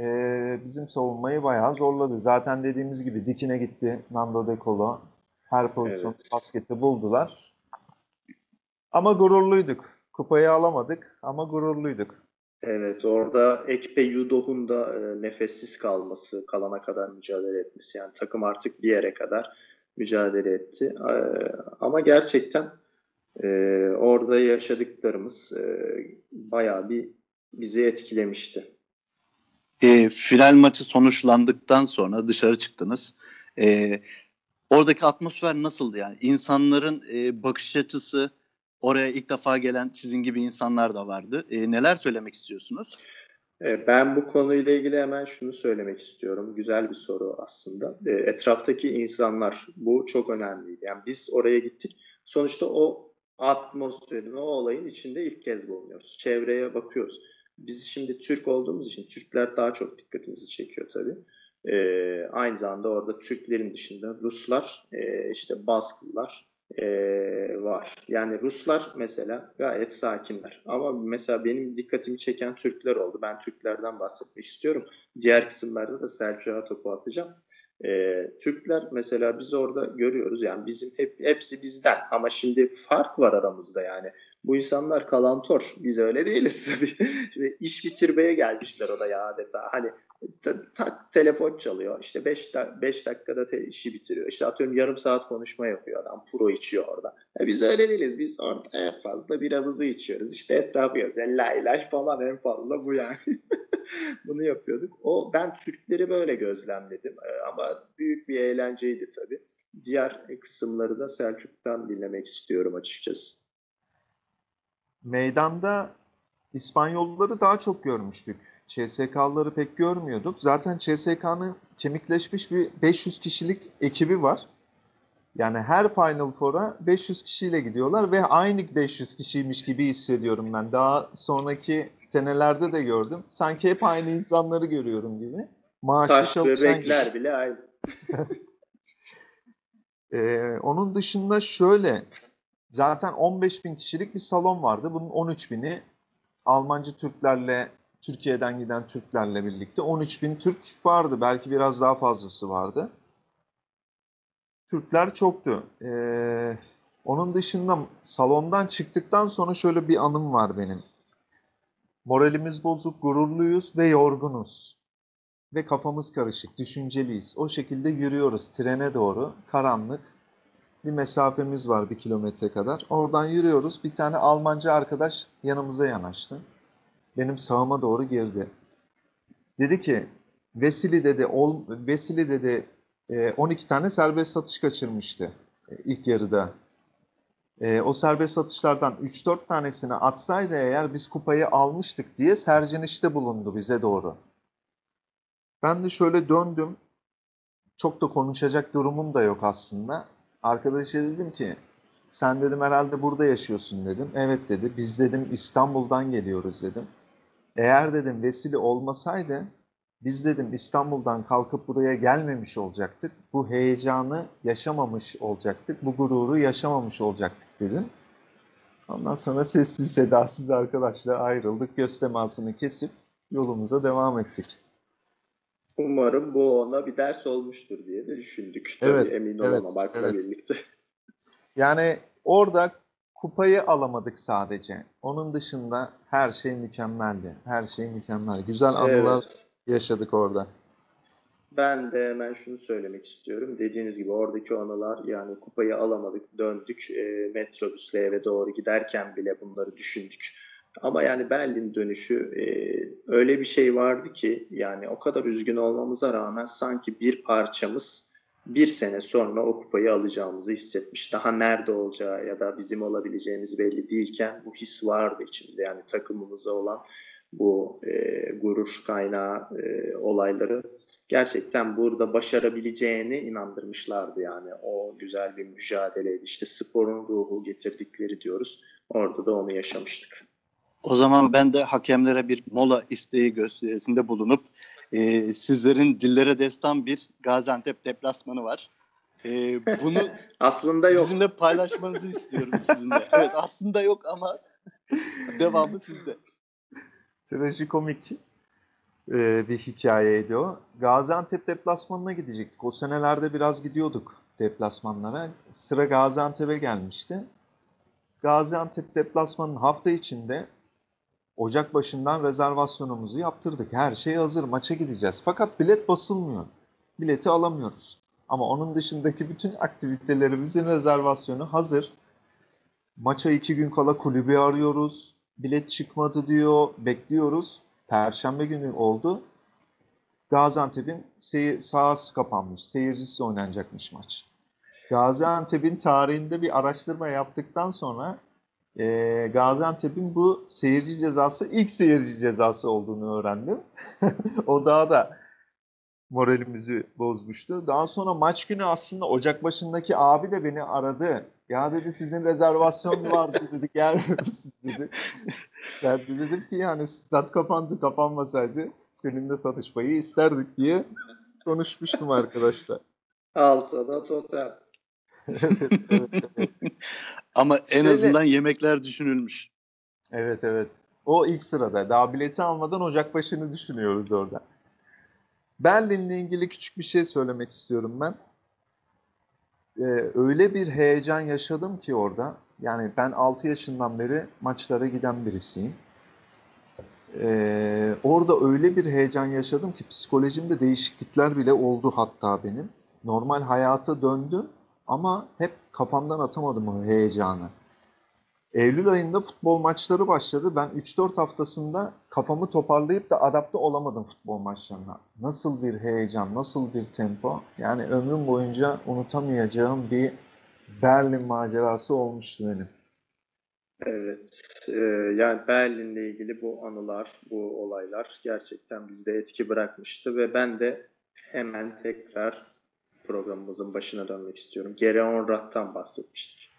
eee, bizim savunmayı bayağı zorladı. Zaten dediğimiz gibi dikine gitti Nando De Colo. Her pozisyon Evet. basketi buldular. Ama gururluyduk. Kupayı alamadık ama gururluyduk. Evet orada Ekpe Yudoh'un da e, nefessiz kalması, kalana kadar mücadele etmesi. Yani takım artık bir yere kadar mücadele etti. E, ama gerçekten e, orada yaşadıklarımız e, bayağı bir bizi etkilemişti. E, final maçı sonuçlandıktan sonra dışarı çıktınız. E, oradaki atmosfer nasıldı yani? İnsanların e, bakış açısı, oraya ilk defa gelen sizin gibi insanlar da vardı. E, neler söylemek istiyorsunuz? E, Ben bu konuyla ilgili hemen şunu söylemek istiyorum. Güzel bir soru aslında. E, Etraftaki insanlar bu çok önemliydi. Yani biz oraya gittik. Sonuçta o atmosferin, o olayın içinde ilk kez bulunuyoruz. Çevreye bakıyoruz. Biz şimdi Türk olduğumuz için Türkler daha çok dikkatimizi çekiyor tabii. E, aynı zamanda orada Türklerin dışında Ruslar, e, işte Basklılar e, var. Yani Ruslar mesela gayet sakinler. Ama mesela benim dikkatimi çeken Türkler oldu. Ben Türklerden bahsetmek istiyorum. Diğer kısımlarda da Selçuk'a topu atacağım. Ee, Türkler mesela biz orada görüyoruz yani bizim hep hepsi bizden ama şimdi fark var aramızda yani. Bu insanlar kalantor. Biz öyle değiliz [LAUGHS] tabii. Şimdi iş bitirmeye gelmişler o da ya adeta. Hani ta- tak telefon çalıyor. İşte 5 5 dakikada te- işi bitiriyor. İşte atıyorum yarım saat konuşma yapıyor adam. Pro içiyor orada. E biz öyle değiliz. Biz orada en fazla biramızı içiyoruz. İşte etrafı yiyoruz. Yani lay lay falan en fazla bu yani. [LAUGHS] Bunu yapıyorduk. O ben Türkleri böyle gözlemledim. E, ama büyük bir eğlenceydi tabii. Diğer kısımları da Selçuk'tan dinlemek istiyorum açıkçası. Meydanda İspanyolları daha çok görmüştük. CSK'ları pek görmüyorduk. Zaten CSK'nın kemikleşmiş bir 500 kişilik ekibi var. Yani her Final Four'a 500 kişiyle gidiyorlar ve aynı 500 kişiymiş gibi hissediyorum ben. Daha sonraki senelerde de gördüm. Sanki hep aynı insanları görüyorum gibi. Maaşı çalışan bebekler gibi. bile aynı. [LAUGHS] Ee, onun dışında şöyle zaten 15 bin kişilik bir salon vardı. Bunun 13 bini Almancı Türklerle Türkiye'den giden Türklerle birlikte 13 bin Türk vardı. Belki biraz daha fazlası vardı. Türkler çoktu. Ee, onun dışında salondan çıktıktan sonra şöyle bir anım var benim. Moralimiz bozuk, gururluyuz ve yorgunuz. Ve kafamız karışık, düşünceliyiz. O şekilde yürüyoruz trene doğru. Karanlık. Bir mesafemiz var bir kilometre kadar. Oradan yürüyoruz. Bir tane Almancı arkadaş yanımıza yanaştı. Benim sağıma doğru girdi. Dedi ki Vesili dedi, ol, Vesili dedi e, 12 tane serbest satış kaçırmıştı e, ilk yarıda. E, o serbest atışlardan 3-4 tanesini atsaydı eğer biz kupayı almıştık diye serzenişte bulundu bize doğru. Ben de şöyle döndüm. Çok da konuşacak durumum da yok aslında. Arkadaşa dedim ki sen dedim herhalde burada yaşıyorsun dedim. Evet dedi. Biz dedim İstanbul'dan geliyoruz dedim. Eğer dedim vesile olmasaydı biz dedim İstanbul'dan kalkıp buraya gelmemiş olacaktık. Bu heyecanı yaşamamış olacaktık. Bu gururu yaşamamış olacaktık dedim. Ondan sonra sessiz sedasız arkadaşla ayrıldık. Göz temasını kesip yolumuza devam ettik. Umarım bu ona bir ders olmuştur diye de düşündük. Tabii Evet, emin evet, olamamakla evet. birlikte. [LAUGHS] Yani orada kupayı alamadık sadece. Onun dışında her şey mükemmeldi. Her şey mükemmel. Güzel anılar Evet. yaşadık orada. Ben de hemen şunu söylemek istiyorum. Dediğiniz gibi oradaki anılar yani kupayı alamadık, döndük. E, metrobüsle eve doğru giderken bile bunları düşündük. Ama yani Berlin dönüşü e, öyle bir şey vardı ki yani o kadar üzgün olmamıza rağmen sanki bir parçamız bir sene sonra o kupayı alacağımızı hissetmiş. Daha nerede olacağı ya da bizim olabileceğimiz belli değilken bu his vardı içimizde. Yani takımımıza olan bu e, gurur kaynağı e, olayları gerçekten burada başarabileceğini inandırmışlardı yani. O güzel bir mücadeleydi. İşte sporun ruhu getirdikleri diyoruz. Orada da onu yaşamıştık. O zaman ben de hakemlere bir mola isteği gösterisinde bulunup e, sizlerin dillere destan bir Gaziantep deplasmanı var. E, bunu [LAUGHS] aslında yok. Bizimle paylaşmanızı istiyorum sizinle. [LAUGHS] Evet aslında yok ama devamı sizde. Trajikomik e, bir hikayeydi o. Gaziantep deplasmanına gidecektik. O senelerde biraz gidiyorduk deplasmanlara. Sıra Gaziantep'e gelmişti. Gaziantep deplasmanın hafta içinde Ocak başından rezervasyonumuzu yaptırdık. Her şey hazır. Maça gideceğiz. Fakat bilet basılmıyor. Bileti alamıyoruz. Ama onun dışındaki bütün aktivitelerimizin rezervasyonu hazır. Maça iki gün kala kulübü arıyoruz. Bilet çıkmadı diyor. Bekliyoruz. Perşembe günü oldu. Gaziantep'in seyir, sahası kapanmış. Seyircisiz oynanacakmış maç. Gaziantep'in tarihinde bir araştırma yaptıktan sonra e, Gaziantep'in bu seyirci cezası ilk seyirci cezası olduğunu öğrendim. [LAUGHS] o daha da moralimizi bozmuştu. Daha sonra maç günü aslında Ocak başındaki abi de beni aradı. Ya dedi sizin rezervasyon vardı dedi gelmiyor musun dedi. ben de dedim ki yani stat kapandı kapanmasaydı seninle tanışmayı isterdik diye konuşmuştum arkadaşlar. Al sana totem. Evet, evet, evet. Ama en Şöyle, azından yemekler düşünülmüş. Evet evet. O ilk sırada. Daha bileti almadan Ocak başını düşünüyoruz orada. Berlin'le ilgili küçük bir şey söylemek istiyorum ben. Ee, öyle bir heyecan yaşadım ki orada. Yani ben 6 yaşından beri maçlara giden birisiyim. Ee, orada öyle bir heyecan yaşadım ki psikolojimde değişiklikler bile oldu hatta benim. Normal hayata döndüm ama hep kafamdan atamadım o heyecanı. Eylül ayında futbol maçları başladı. Ben 3-4 haftasında kafamı toparlayıp da adapte olamadım futbol maçlarına. Nasıl bir heyecan, nasıl bir tempo. Yani ömrüm boyunca unutamayacağım bir Berlin macerası olmuştu benim. Evet, e, yani Berlin'le ilgili bu anılar, bu olaylar gerçekten bizde etki bırakmıştı ve ben de hemen tekrar programımızın başına dönmek istiyorum. Gereon Rath'tan bahsetmiştik.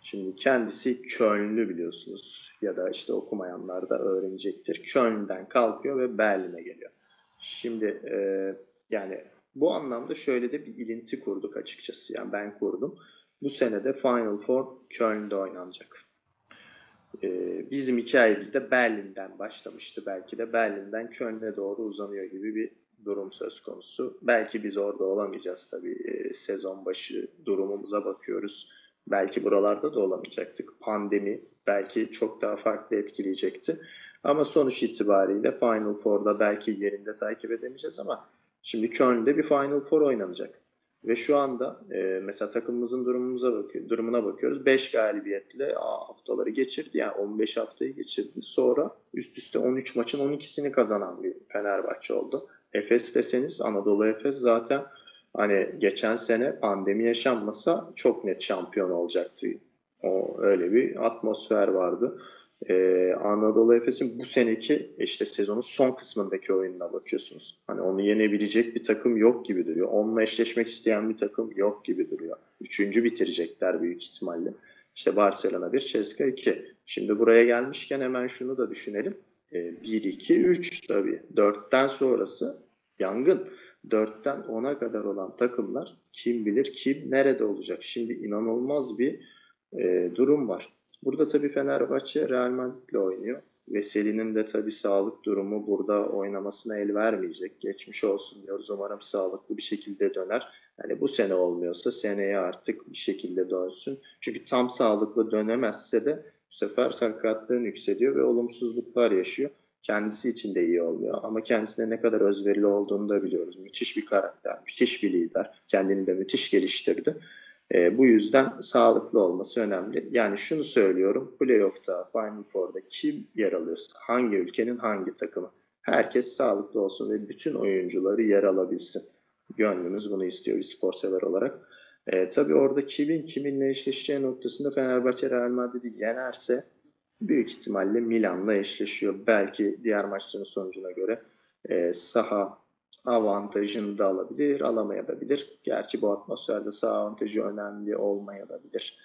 Şimdi kendisi Kölnlü biliyorsunuz ya da işte okumayanlar da öğrenecektir. Köln'den kalkıyor ve Berlin'e geliyor. Şimdi e, yani bu anlamda şöyle de bir ilinti kurduk açıkçası. Yani ben kurdum. Bu sene de Final Four Köln'de oynanacak. Ee, bizim hikayemiz de Berlin'den başlamıştı. Belki de Berlin'den Köln'e doğru uzanıyor gibi bir durum söz konusu. Belki biz orada olamayacağız tabii. E, sezon başı durumumuza bakıyoruz. Belki buralarda da olamayacaktık. Pandemi belki çok daha farklı etkileyecekti. Ama sonuç itibariyle Final Four'da belki yerinde takip edemeyeceğiz ama şimdi Köln'de bir Final Four oynanacak. Ve şu anda e, mesela takımımızın durumumuza bakıyor, durumuna bakıyoruz. 5 galibiyetle haftaları geçirdi. Yani 15 haftayı geçirdi. Sonra üst üste 13 maçın 12'sini kazanan bir Fenerbahçe oldu. Efes deseniz Anadolu Efes zaten hani geçen sene pandemi yaşanmasa çok net şampiyon olacaktı. O öyle bir atmosfer vardı. Ee, Anadolu Efes'in bu seneki işte sezonun son kısmındaki oyununa bakıyorsunuz. Hani onu yenebilecek bir takım yok gibi duruyor. Onunla eşleşmek isteyen bir takım yok gibi duruyor. Üçüncü bitirecekler büyük ihtimalle. İşte Barcelona 1, Ceska 2. Şimdi buraya gelmişken hemen şunu da düşünelim. 1, 2, 3 tabii. 4'ten sonrası yangın. 4'ten 10'a kadar olan takımlar kim bilir kim nerede olacak. Şimdi inanılmaz bir e, durum var. Burada tabii Fenerbahçe Real Madrid'le oynuyor. Veseli'nin de tabii sağlık durumu burada oynamasına el vermeyecek. Geçmiş olsun diyoruz. Umarım sağlıklı bir şekilde döner. Yani bu sene olmuyorsa seneye artık bir şekilde dönsün. Çünkü tam sağlıklı dönemezse de bu sefer sakatlığın yükseliyor ve olumsuzluklar yaşıyor. Kendisi için de iyi olmuyor ama kendisine ne kadar özverili olduğunu da biliyoruz. Müthiş bir karakter, müthiş bir lider. Kendini de müthiş geliştirdi. E, bu yüzden sağlıklı olması önemli. Yani şunu söylüyorum. Playoff'ta, Final Four'da kim yer alıyorsa, hangi ülkenin hangi takımı herkes sağlıklı olsun ve bütün oyuncuları yer alabilsin. Gönlümüz bunu istiyor bir spor sever olarak. E, tabii orada kimin kiminle eşleşeceği noktasında Fenerbahçe Real Madrid'i yenerse büyük ihtimalle Milan'la eşleşiyor. Belki diğer maçların sonucuna göre e, saha avantajını da alabilir, alamayabilir. Gerçi bu atmosferde saha avantajı önemli olmayabilir.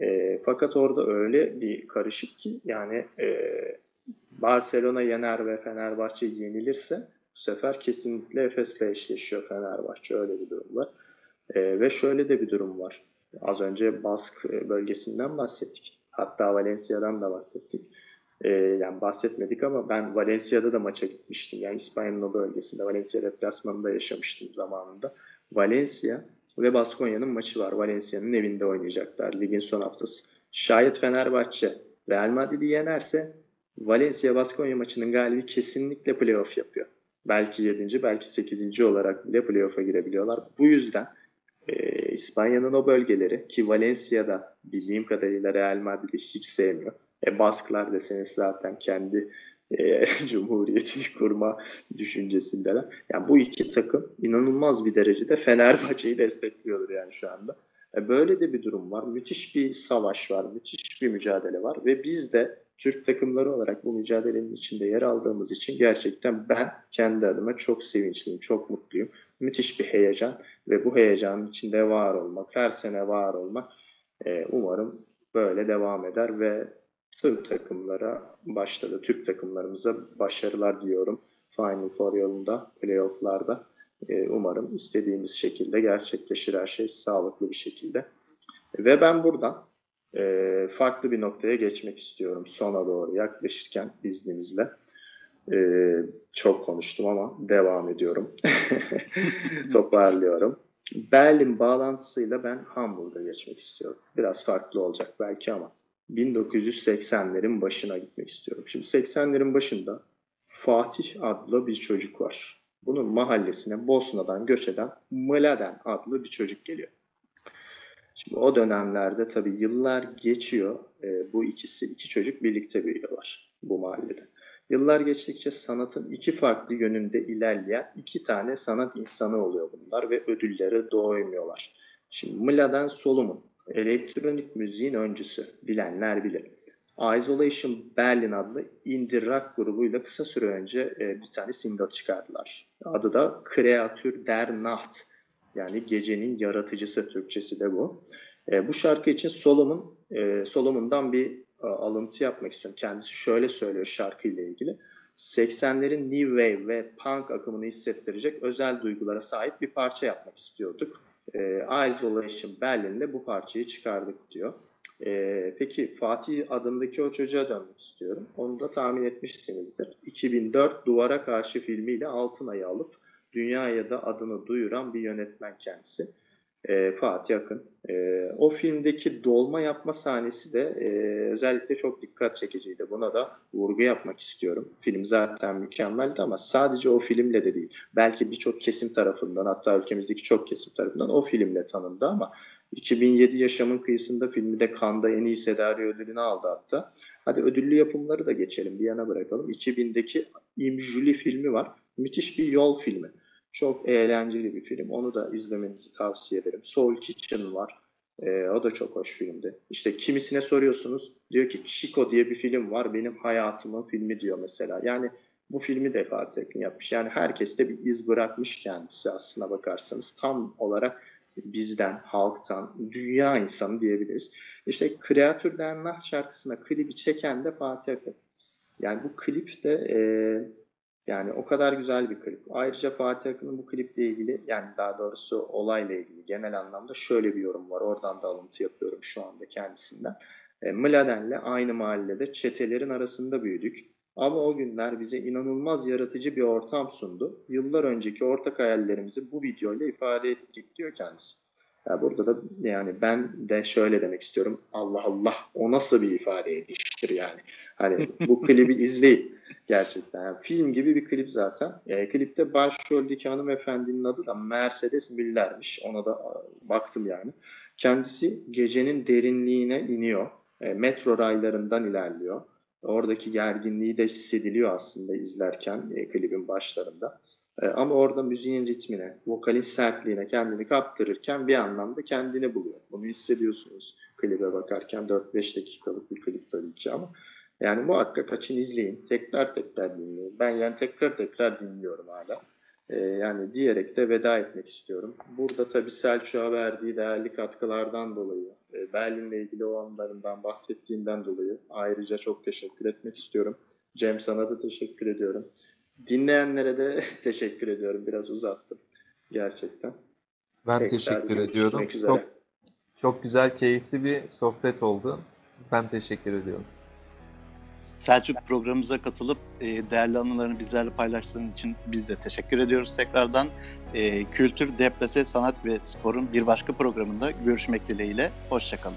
E, fakat orada öyle bir karışık ki yani e, Barcelona yener ve Fenerbahçe yenilirse bu sefer kesinlikle Efes'le eşleşiyor Fenerbahçe. Öyle bir durum var. E, ve şöyle de bir durum var. Az önce Bask bölgesinden bahsettik. Hatta Valencia'dan da bahsettik. E, yani bahsetmedik ama ben Valencia'da da maça gitmiştim. Yani İspanya'nın o bölgesinde. Valencia deplasmanında yaşamıştım zamanında. Valencia ve Baskonya'nın maçı var. Valencia'nın evinde oynayacaklar ligin son haftası. Şayet Fenerbahçe Real Madrid'i yenerse Valencia Baskonya maçının galibi kesinlikle playoff yapıyor. Belki 7. belki 8. olarak bile playoff'a girebiliyorlar. Bu yüzden e, İspanya'nın o bölgeleri ki Valencia'da bildiğim kadarıyla Real Madrid'i hiç sevmiyor. E, Basklar deseniz zaten kendi e, [LAUGHS] cumhuriyetini kurma düşüncesindeler. Yani bu iki takım inanılmaz bir derecede Fenerbahçe'yi destekliyordur yani şu anda. E, böyle de bir durum var. Müthiş bir savaş var, müthiş bir mücadele var ve biz de Türk takımları olarak bu mücadelenin içinde yer aldığımız için gerçekten ben kendi adıma çok sevinçliyim, çok mutluyum. Müthiş bir heyecan ve bu heyecanın içinde var olmak, her sene var olmak e, umarım böyle devam eder ve tüm takımlara başladı. Türk takımlarımıza başarılar diyorum. Final Four yolunda, playofflarda. E, umarım istediğimiz şekilde gerçekleşir her şey sağlıklı bir şekilde. Ve ben buradan e, farklı bir noktaya geçmek istiyorum sona doğru yaklaşırken izninizle. E, çok konuştum ama devam ediyorum. [LAUGHS] Toparlıyorum. Berlin bağlantısıyla ben Hamburg'a geçmek istiyorum. Biraz farklı olacak belki ama 1980'lerin başına gitmek istiyorum. Şimdi 80'lerin başında Fatih adlı bir çocuk var. Bunun mahallesine Bosna'dan göç eden Mladen adlı bir çocuk geliyor. Şimdi o dönemlerde tabii yıllar geçiyor. E, bu ikisi iki çocuk birlikte büyüyorlar bu mahallede. Yıllar geçtikçe sanatın iki farklı yönünde ilerleyen iki tane sanat insanı oluyor bunlar ve ödüllere doymuyorlar. Şimdi Mladen Solomon elektronik müziğin öncüsü bilenler bilir. Isolation Berlin adlı indie rock grubuyla kısa süre önce e, bir tane single çıkardılar. Adı da Kreatür der Nacht yani gecenin yaratıcısı Türkçesi de bu. E, bu şarkı için Solomon, e, Solomon'dan bir e, alıntı yapmak istiyorum. Kendisi şöyle söylüyor şarkıyla ilgili. 80'lerin New Wave ve Punk akımını hissettirecek özel duygulara sahip bir parça yapmak istiyorduk. E, Isolation Berlin'de bu parçayı çıkardık diyor. E, peki Fatih adındaki o çocuğa dönmek istiyorum. Onu da tahmin etmişsinizdir. 2004 Duvara Karşı filmiyle Altın Ayı alıp dünyaya da adını duyuran bir yönetmen kendisi. E, Fatih Akın. E, o filmdeki dolma yapma sahnesi de e, özellikle çok dikkat çekiciydi. Buna da vurgu yapmak istiyorum. Film zaten mükemmeldi ama sadece o filmle de değil. Belki birçok kesim tarafından hatta ülkemizdeki çok kesim tarafından o filmle tanındı ama 2007 Yaşamın Kıyısında filmi de Cannes'da en iyi senaryo ödülünü aldı hatta. Hadi ödüllü yapımları da geçelim bir yana bırakalım. 2000'deki Im Julie filmi var. Müthiş bir yol filmi. Çok eğlenceli bir film. Onu da izlemenizi tavsiye ederim. Soul Kitchen var. E, o da çok hoş filmdi. İşte kimisine soruyorsunuz. Diyor ki Chico diye bir film var. Benim hayatımın filmi diyor mesela. Yani bu filmi de Fatih Akın yapmış. Yani herkes de bir iz bırakmış kendisi aslına bakarsanız. Tam olarak bizden, halktan, dünya insanı diyebiliriz. İşte Kreatür Dernah şarkısına klibi çeken de Fatih Akın. Yani bu klip de e, yani o kadar güzel bir klip. Ayrıca Fatih Akın'ın bu kliple ilgili yani daha doğrusu olayla ilgili genel anlamda şöyle bir yorum var. Oradan da alıntı yapıyorum şu anda kendisinden. E, Mladen'le aynı mahallede çetelerin arasında büyüdük. Ama o günler bize inanılmaz yaratıcı bir ortam sundu. Yıllar önceki ortak hayallerimizi bu videoyla ifade ettik diyor kendisi. Yani burada da yani ben de şöyle demek istiyorum. Allah Allah o nasıl bir ifade ediştir yani. Hani bu klibi izleyin gerçekten. Yani film gibi bir klip zaten. E, klipte başroldeki hanımefendinin adı da Mercedes Müller'miş. Ona da baktım yani. Kendisi gecenin derinliğine iniyor. E, metro raylarından ilerliyor. Oradaki gerginliği de hissediliyor aslında izlerken e, klibin başlarında. E, ama orada müziğin ritmine, vokalin sertliğine kendini kaptırırken bir anlamda kendini buluyor. Bunu hissediyorsunuz klibe bakarken. 4-5 dakikalık bir klip tabii ki ama yani muhakkak açın izleyin. Tekrar tekrar dinleyin. Ben yani tekrar tekrar dinliyorum hala. Ee, yani diyerek de veda etmek istiyorum. Burada tabii Selçuk'a verdiği değerli katkılardan dolayı, e, Berlin'le ilgili o anlarından bahsettiğinden dolayı ayrıca çok teşekkür etmek istiyorum. Cem sana da teşekkür ediyorum. Dinleyenlere de [LAUGHS] teşekkür ediyorum. Biraz uzattım gerçekten. Ben Tekrar teşekkür ediyorum. üzere. Çok, çok güzel, keyifli bir sohbet oldu. Ben teşekkür ediyorum. Selçuk programımıza katılıp e, değerli anılarını bizlerle paylaştığınız için biz de teşekkür ediyoruz tekrardan. E, Kültür, Deplase, Sanat ve Spor'un bir başka programında görüşmek dileğiyle. Hoşçakalın.